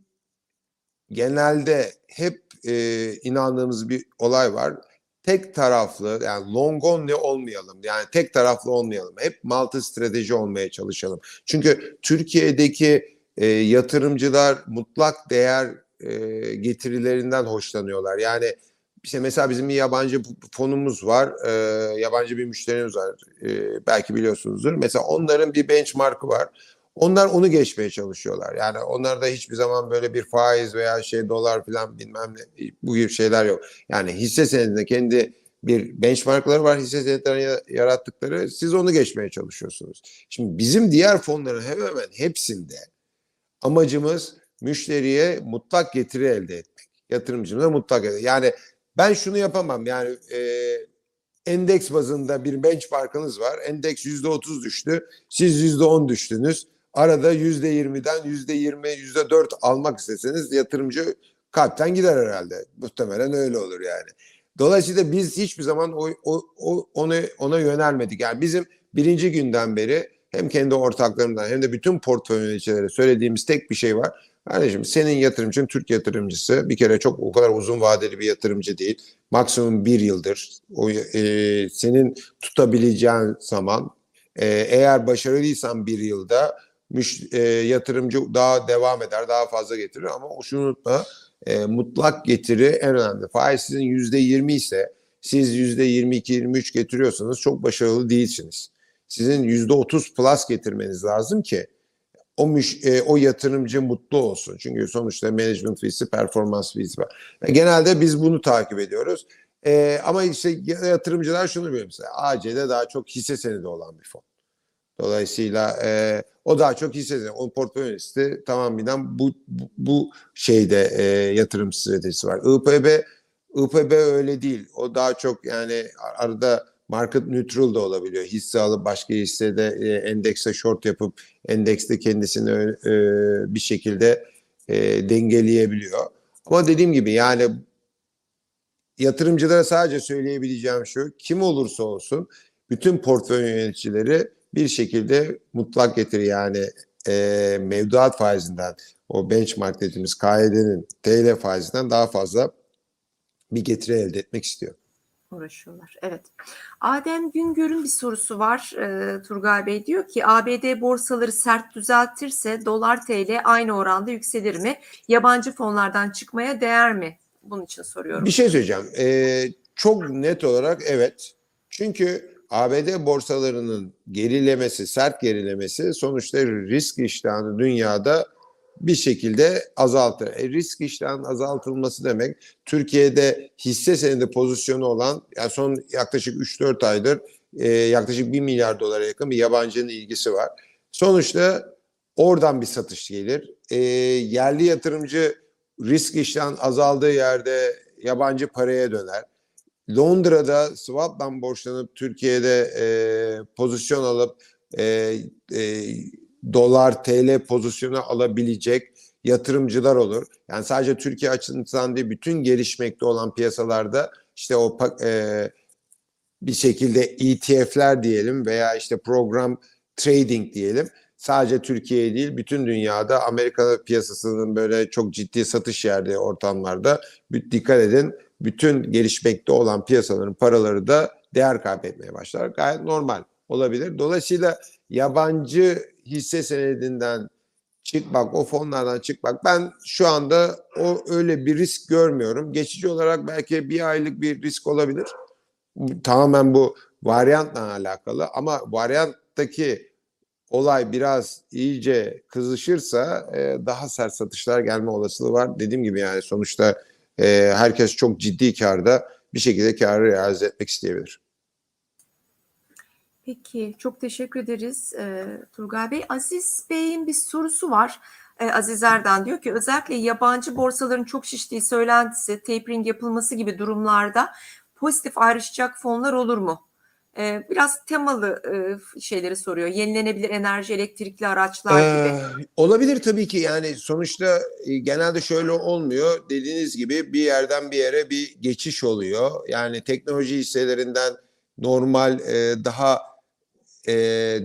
genelde hep e, inandığımız bir olay var. Tek taraflı yani long only olmayalım. Yani tek taraflı olmayalım. Hep multi strateji olmaya çalışalım. Çünkü Türkiye'deki e, yatırımcılar mutlak değer e, getirilerinden hoşlanıyorlar. Yani işte mesela bizim bir yabancı fonumuz var, e, yabancı bir müşterimiz var. E, belki biliyorsunuzdur. Mesela onların bir benchmark'ı var. Onlar onu geçmeye çalışıyorlar. Yani onlarda hiçbir zaman böyle bir faiz veya şey dolar falan bilmem ne bu gibi şeyler yok. Yani hisse senedinde kendi bir benchmarkları var hisse senetlerini yarattıkları siz onu geçmeye çalışıyorsunuz. Şimdi bizim diğer fonların hemen hemen hepsinde amacımız müşteriye mutlak getiri elde etmek. Yatırımcımıza mutlak getiri. Yani ben şunu yapamam yani e, endeks bazında bir benchmarkınız var. Endeks %30 düştü. Siz %10 düştünüz. Arada %20'den %20, %4 almak isteseniz yatırımcı kalpten gider herhalde. Muhtemelen öyle olur yani. Dolayısıyla biz hiçbir zaman o, o, o, ona, ona yönelmedik. Yani bizim birinci günden beri hem kendi ortaklarımdan hem de bütün portföy yöneticilere söylediğimiz tek bir şey var. Kardeşim senin yatırımcın Türk yatırımcısı bir kere çok o kadar uzun vadeli bir yatırımcı değil. Maksimum bir yıldır. O, e, senin tutabileceğin zaman e, eğer başarılıysan bir yılda müş, e, yatırımcı daha devam eder, daha fazla getirir ama şunu unutma e, mutlak getiri en önemli. Faiz sizin yüzde yirmi ise siz yüzde yirmi iki, yirmi üç getiriyorsanız çok başarılı değilsiniz. Sizin yüzde otuz plus getirmeniz lazım ki o müş, e, o yatırımcı mutlu olsun. Çünkü sonuçta management fee'si, performans fee'si var. E, genelde biz bunu takip ediyoruz. E, ama işte yatırımcılar şunu biliyor mesela. AC'de daha çok hisse senedi olan bir fon. Dolayısıyla e, o daha çok hisse senedi. O portföy yöneticisi tamamen bu, bu, bu şeyde e, yatırım stratejisi var. IPB IPB öyle değil. O daha çok yani arada market neutral da olabiliyor. Hisse alıp başka hissede e, endekse short yapıp endekste kendisini e, bir şekilde e, dengeleyebiliyor. Ama dediğim gibi yani yatırımcılara sadece söyleyebileceğim şu kim olursa olsun bütün portföy yöneticileri bir şekilde mutlak getiri yani e, mevduat faizinden o benchmark dediğimiz KYD'nin TL faizinden daha fazla bir getiri elde etmek istiyor. Uğraşıyorlar. Evet. Adem Güngör'ün bir sorusu var. E, Turgay Bey diyor ki ABD borsaları sert düzeltirse dolar TL aynı oranda yükselir mi? Yabancı fonlardan çıkmaya değer mi? Bunun için soruyorum. Bir şey söyleyeceğim. Ee, çok net olarak evet. Çünkü ABD borsalarının gerilemesi, sert gerilemesi sonuçta risk iştahını dünyada bir şekilde azaltır. E, risk iştahının azaltılması demek Türkiye'de hisse senedi pozisyonu olan yani son yaklaşık 3-4 aydır e, yaklaşık 1 milyar dolara yakın bir yabancının ilgisi var. Sonuçta oradan bir satış gelir. E, yerli yatırımcı risk iştahın azaldığı yerde yabancı paraya döner. Londra'da swap'tan borçlanıp Türkiye'de e, pozisyon alıp e, e, dolar TL pozisyonu alabilecek yatırımcılar olur. Yani sadece Türkiye açısından değil bütün gelişmekte olan piyasalarda işte o e, bir şekilde ETF'ler diyelim veya işte program trading diyelim. Sadece Türkiye değil bütün dünyada Amerika piyasasının böyle çok ciddi satış yerli ortamlarda dikkat edin bütün gelişmekte olan piyasaların paraları da değer kaybetmeye başlar. Gayet normal olabilir. Dolayısıyla yabancı hisse senedinden çık bak o fonlardan çık bak ben şu anda o öyle bir risk görmüyorum. Geçici olarak belki bir aylık bir risk olabilir. Tamamen bu varyantla alakalı ama varyanttaki olay biraz iyice kızışırsa e, daha sert satışlar gelme olasılığı var. Dediğim gibi yani sonuçta e, herkes çok ciddi karda bir şekilde karı realize etmek isteyebilir. Peki çok teşekkür ederiz e, Turgay Bey. Aziz Bey'in bir sorusu var. E, Aziz Erdan diyor ki özellikle yabancı borsaların çok şiştiği söylentisi, tapering yapılması gibi durumlarda pozitif ayrışacak fonlar olur mu? E, biraz temalı e, şeyleri soruyor. Yenilenebilir enerji, elektrikli araçlar gibi. Ee, olabilir tabii ki yani sonuçta e, genelde şöyle olmuyor. Dediğiniz gibi bir yerden bir yere bir geçiş oluyor. Yani teknoloji hisselerinden normal e, daha e,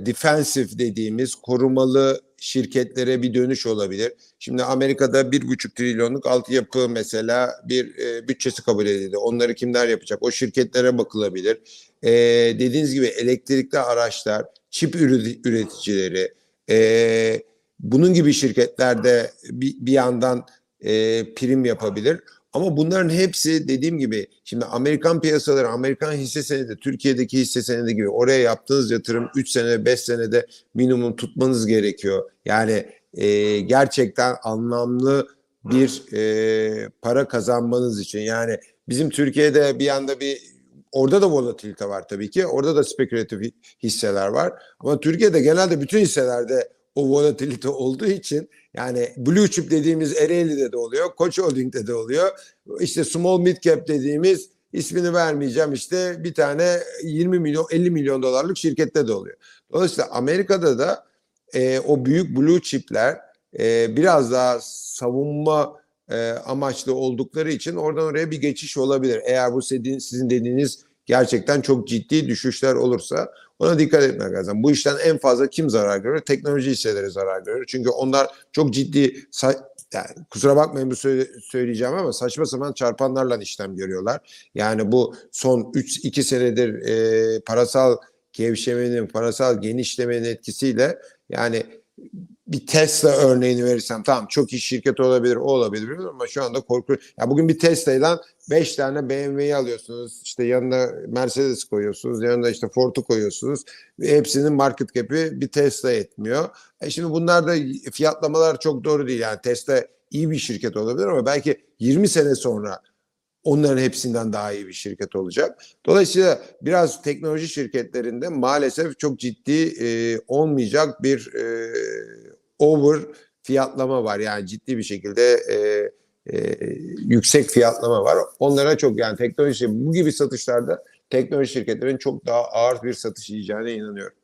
defensive dediğimiz korumalı şirketlere bir dönüş olabilir. Şimdi Amerika'da bir buçuk trilyonluk altyapı mesela bir e, bütçesi kabul edildi. Onları kimler yapacak? O şirketlere bakılabilir. E, dediğiniz gibi elektrikli araçlar, çip üreticileri, e, bunun gibi şirketlerde bir, bir yandan e, prim yapabilir. Ama bunların hepsi dediğim gibi şimdi Amerikan piyasaları, Amerikan hisse senedi, Türkiye'deki hisse senedi gibi oraya yaptığınız yatırım 3 sene, 5 senede minimum tutmanız gerekiyor. Yani e, gerçekten anlamlı bir e, para kazanmanız için. Yani bizim Türkiye'de bir anda bir orada da volatilite var tabii ki. Orada da spekülatif hisseler var. Ama Türkiye'de genelde bütün hisselerde o volatilite olduğu için yani blue chip dediğimiz Ereğli'de de oluyor, Koç Holding'de de oluyor. İşte small mid cap dediğimiz ismini vermeyeceğim işte bir tane 20 milyon 50 milyon dolarlık şirkette de oluyor. Dolayısıyla Amerika'da da e, o büyük blue chipler e, biraz daha savunma e, amaçlı oldukları için oradan oraya bir geçiş olabilir. Eğer bu sizin dediğiniz gerçekten çok ciddi düşüşler olursa ona dikkat etmek lazım. Bu işten en fazla kim zarar görür? Teknoloji hisseleri zarar görür. Çünkü onlar çok ciddi yani kusura bakmayın bu söyleyeceğim ama saçma sapan çarpanlarla işlem görüyorlar. Yani bu son 3-2 senedir e, parasal gevşemenin, parasal genişlemenin etkisiyle yani bir Tesla örneğini verirsem tamam çok iyi şirket olabilir o olabilir ama şu anda korku ya bugün bir Tesla'dan 5 tane BMW'yi alıyorsunuz işte yanına Mercedes koyuyorsunuz yanına işte Ford'u koyuyorsunuz hepsinin market cap'i bir Tesla etmiyor. E şimdi bunlar da fiyatlamalar çok doğru değil yani Tesla iyi bir şirket olabilir ama belki 20 sene sonra onların hepsinden daha iyi bir şirket olacak. Dolayısıyla biraz teknoloji şirketlerinde maalesef çok ciddi e, olmayacak bir e, over fiyatlama var. Yani ciddi bir şekilde e, e, yüksek fiyatlama var. Onlara çok yani teknoloji bu gibi satışlarda teknoloji şirketlerin çok daha ağır bir satış yiyeceğine inanıyorum.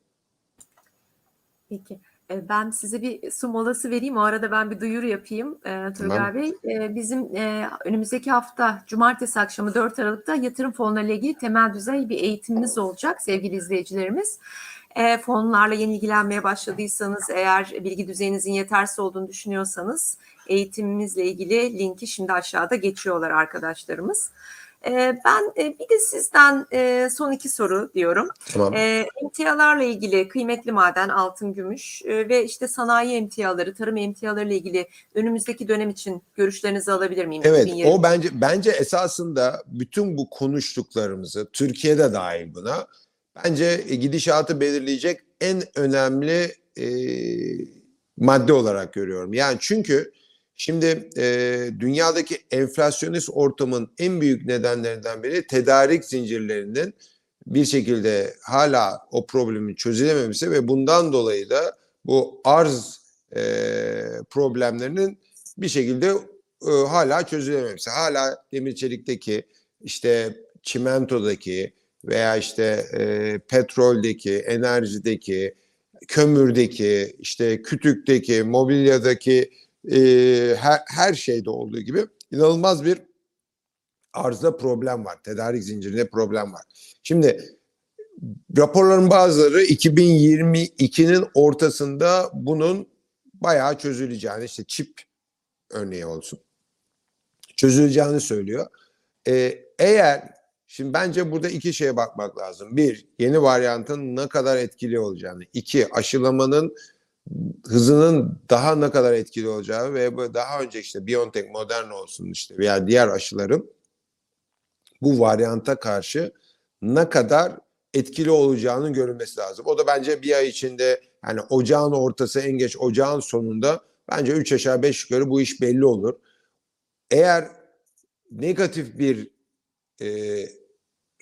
Peki. E, Ben size bir su molası vereyim. O arada ben bir duyuru yapayım e, Turgay Tamam. Bey. E, bizim e, önümüzdeki hafta Cumartesi akşamı 4 Aralık'ta yatırım fonları ile ilgili temel düzey bir eğitimimiz olacak sevgili izleyicilerimiz. E, fonlarla yeni ilgilenmeye başladıysanız eğer bilgi düzeyinizin yetersiz olduğunu düşünüyorsanız eğitimimizle ilgili linki şimdi aşağıda geçiyorlar arkadaşlarımız. E, ben e, bir de sizden e, son iki soru diyorum. Tamam. Emtialarla ilgili kıymetli maden, altın, gümüş ve işte sanayi emtiaları, tarım emtiaları ile ilgili önümüzdeki dönem için görüşlerinizi alabilir miyim? Evet, 2020? o bence bence esasında bütün bu konuştuklarımızı Türkiye'de dahil buna bence e, gidişatı belirleyecek en önemli e, madde olarak görüyorum. Yani çünkü şimdi e, dünyadaki enflasyonist ortamın en büyük nedenlerinden biri tedarik zincirlerinin bir şekilde hala o problemin çözülememesi ve bundan dolayı da bu arz e, problemlerinin bir şekilde e, hala çözülememesi. Hala demir çelikteki işte çimentodaki veya işte e, petroldeki, enerjideki, kömürdeki, işte kütükteki, mobilyadaki e, her, her şeyde olduğu gibi inanılmaz bir arzda problem var. Tedarik zincirinde problem var. Şimdi raporların bazıları 2022'nin ortasında bunun bayağı çözüleceğini işte çip örneği olsun çözüleceğini söylüyor. Ee, eğer şimdi bence burada iki şeye bakmak lazım. Bir, yeni varyantın ne kadar etkili olacağını. İki, aşılamanın hızının daha ne kadar etkili olacağı ve daha önce işte BioNTech, Moderna olsun işte veya diğer aşıların bu varyanta karşı ne kadar etkili olacağının görülmesi lazım. O da bence bir ay içinde yani ocağın ortası en geç ocağın sonunda bence 3 aşağı 5 yukarı bu iş belli olur. Eğer negatif bir e,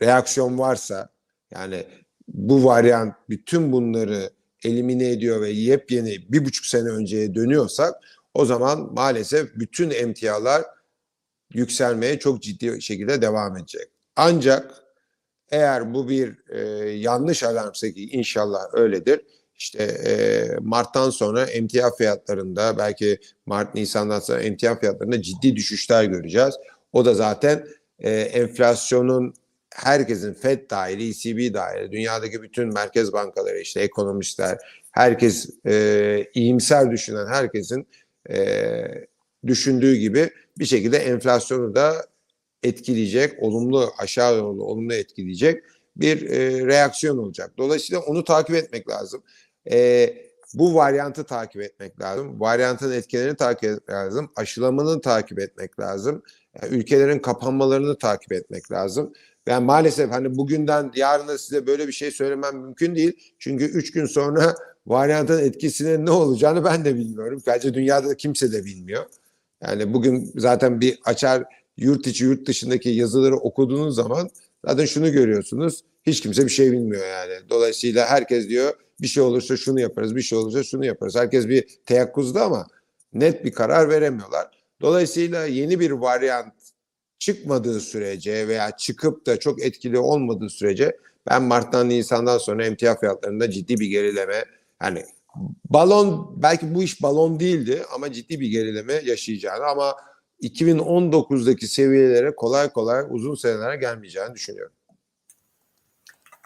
reaksiyon varsa yani bu varyant bütün bunları elimine ediyor ve yepyeni bir buçuk sene önceye dönüyorsak o zaman maalesef bütün emtialar yükselmeye çok ciddi şekilde devam edecek. Ancak eğer bu bir e, yanlış alarmsa ki inşallah öyledir. İşte e, Mart'tan sonra emtia fiyatlarında belki Mart Nisan'dan sonra emtia fiyatlarında ciddi düşüşler göreceğiz. O da zaten e, enflasyonun herkesin FED dahil, ECB dahil, dünyadaki bütün merkez bankaları işte ekonomistler, herkes e, iyimser düşünen herkesin e, düşündüğü gibi bir şekilde enflasyonu da etkileyecek, olumlu aşağı yönlü olumlu etkileyecek bir e, reaksiyon olacak. Dolayısıyla onu takip etmek lazım. E, bu varyantı takip etmek lazım. Varyantın etkilerini takip etmek lazım. Aşılamanı takip etmek lazım. Yani ülkelerin kapanmalarını takip etmek lazım. Yani maalesef hani bugünden yarına size böyle bir şey söylemem mümkün değil. Çünkü üç gün sonra varyantın etkisinin ne olacağını ben de bilmiyorum. Bence dünyada da kimse de bilmiyor. Yani bugün zaten bir açar yurt içi yurt dışındaki yazıları okuduğunuz zaman zaten şunu görüyorsunuz. Hiç kimse bir şey bilmiyor yani. Dolayısıyla herkes diyor bir şey olursa şunu yaparız, bir şey olursa şunu yaparız. Herkes bir teyakkuzda ama net bir karar veremiyorlar. Dolayısıyla yeni bir varyant çıkmadığı sürece veya çıkıp da çok etkili olmadığı sürece ben Mart'tan Nisan'dan sonra emtia fiyatlarında ciddi bir gerileme yani balon belki bu iş balon değildi ama ciddi bir gerileme yaşayacağını ama 2019'daki seviyelere kolay kolay uzun senelere gelmeyeceğini düşünüyorum.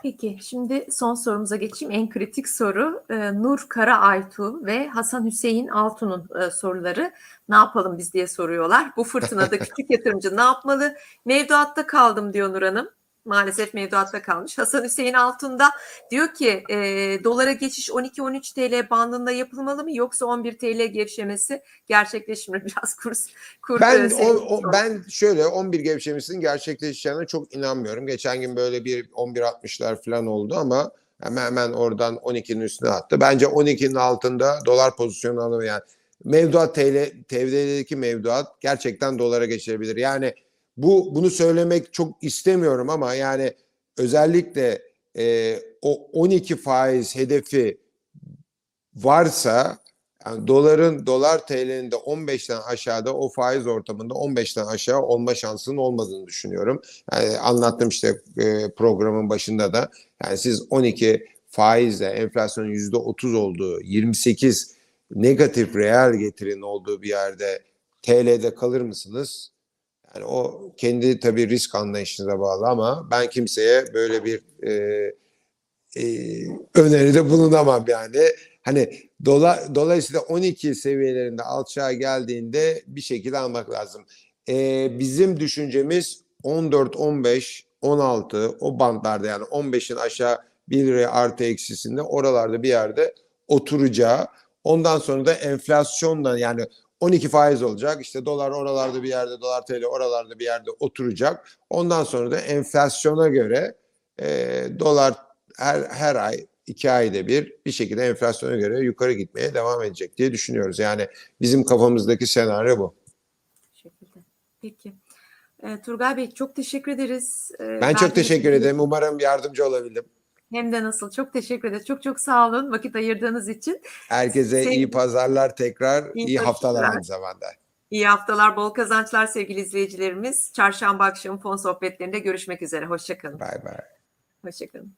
Peki şimdi son sorumuza geçeyim. En kritik soru e, Nur Kara Aytu ve Hasan Hüseyin Altun'un e, soruları. Ne yapalım biz diye soruyorlar. Bu fırtınada küçük yatırımcı ne yapmalı? Mevduatta kaldım diyor Nur Hanım. Maalesef mevduatta kalmış. Hasan Hüseyin Altunda diyor ki e, dolara geçiş 12-13 TL bandında yapılmalı mı yoksa 11 TL gevşemesi gerçekleşir mi? Biraz kurs kur Ben e, o, o- ben şöyle 11 gevşemesinin gerçekleşeceğine çok inanmıyorum. Geçen gün böyle bir 11.60'lar falan oldu ama hemen hemen oradan 12'nin üstüne attı. Bence 12'nin altında dolar pozisyonu alıyor yani. Mevduat TL, TL'deki mevduat gerçekten dolara geçebilir. Yani bu bunu söylemek çok istemiyorum ama yani özellikle e, o 12 faiz hedefi varsa yani doların dolar TL'nin de 15'ten aşağıda o faiz ortamında 15'ten aşağı olma şansının olmadığını düşünüyorum. Yani anlattım işte e, programın başında da. Yani siz 12 faizle enflasyonun %30 olduğu 28 negatif reel getirinin olduğu bir yerde TL'de kalır mısınız? Yani o kendi tabii risk anlayışınıza bağlı ama ben kimseye böyle bir e, e, öneride bulunamam yani. Hani dola, dolayısıyla 12 seviyelerinde alçağa geldiğinde bir şekilde almak lazım. E, bizim düşüncemiz 14, 15, 16 o bantlarda yani 15'in aşağı 1 liraya artı eksisinde oralarda bir yerde oturacağı. Ondan sonra da enflasyonla yani 12 faiz olacak. İşte dolar oralarda bir yerde, dolar TL oralarda bir yerde oturacak. Ondan sonra da enflasyona göre e, dolar her her ay iki ayda bir bir şekilde enflasyona göre yukarı gitmeye devam edecek diye düşünüyoruz. Yani bizim kafamızdaki senaryo bu. Şekilde. Peki. E, Turgay Bey çok teşekkür ederiz. E, Ben çok verdiğiniz teşekkür ederim. Umarım yardımcı olabildim. Hem de nasıl. Çok teşekkür ederiz. Çok çok sağ olun vakit ayırdığınız için. Herkese Sevgili- iyi pazarlar tekrar, İyi iyi haftalar aynı zamanda. İyi haftalar, bol kazançlar sevgili izleyicilerimiz. Çarşamba akşamı fon sohbetlerinde görüşmek üzere. Hoşçakalın. Bay bay. Hoşçakalın.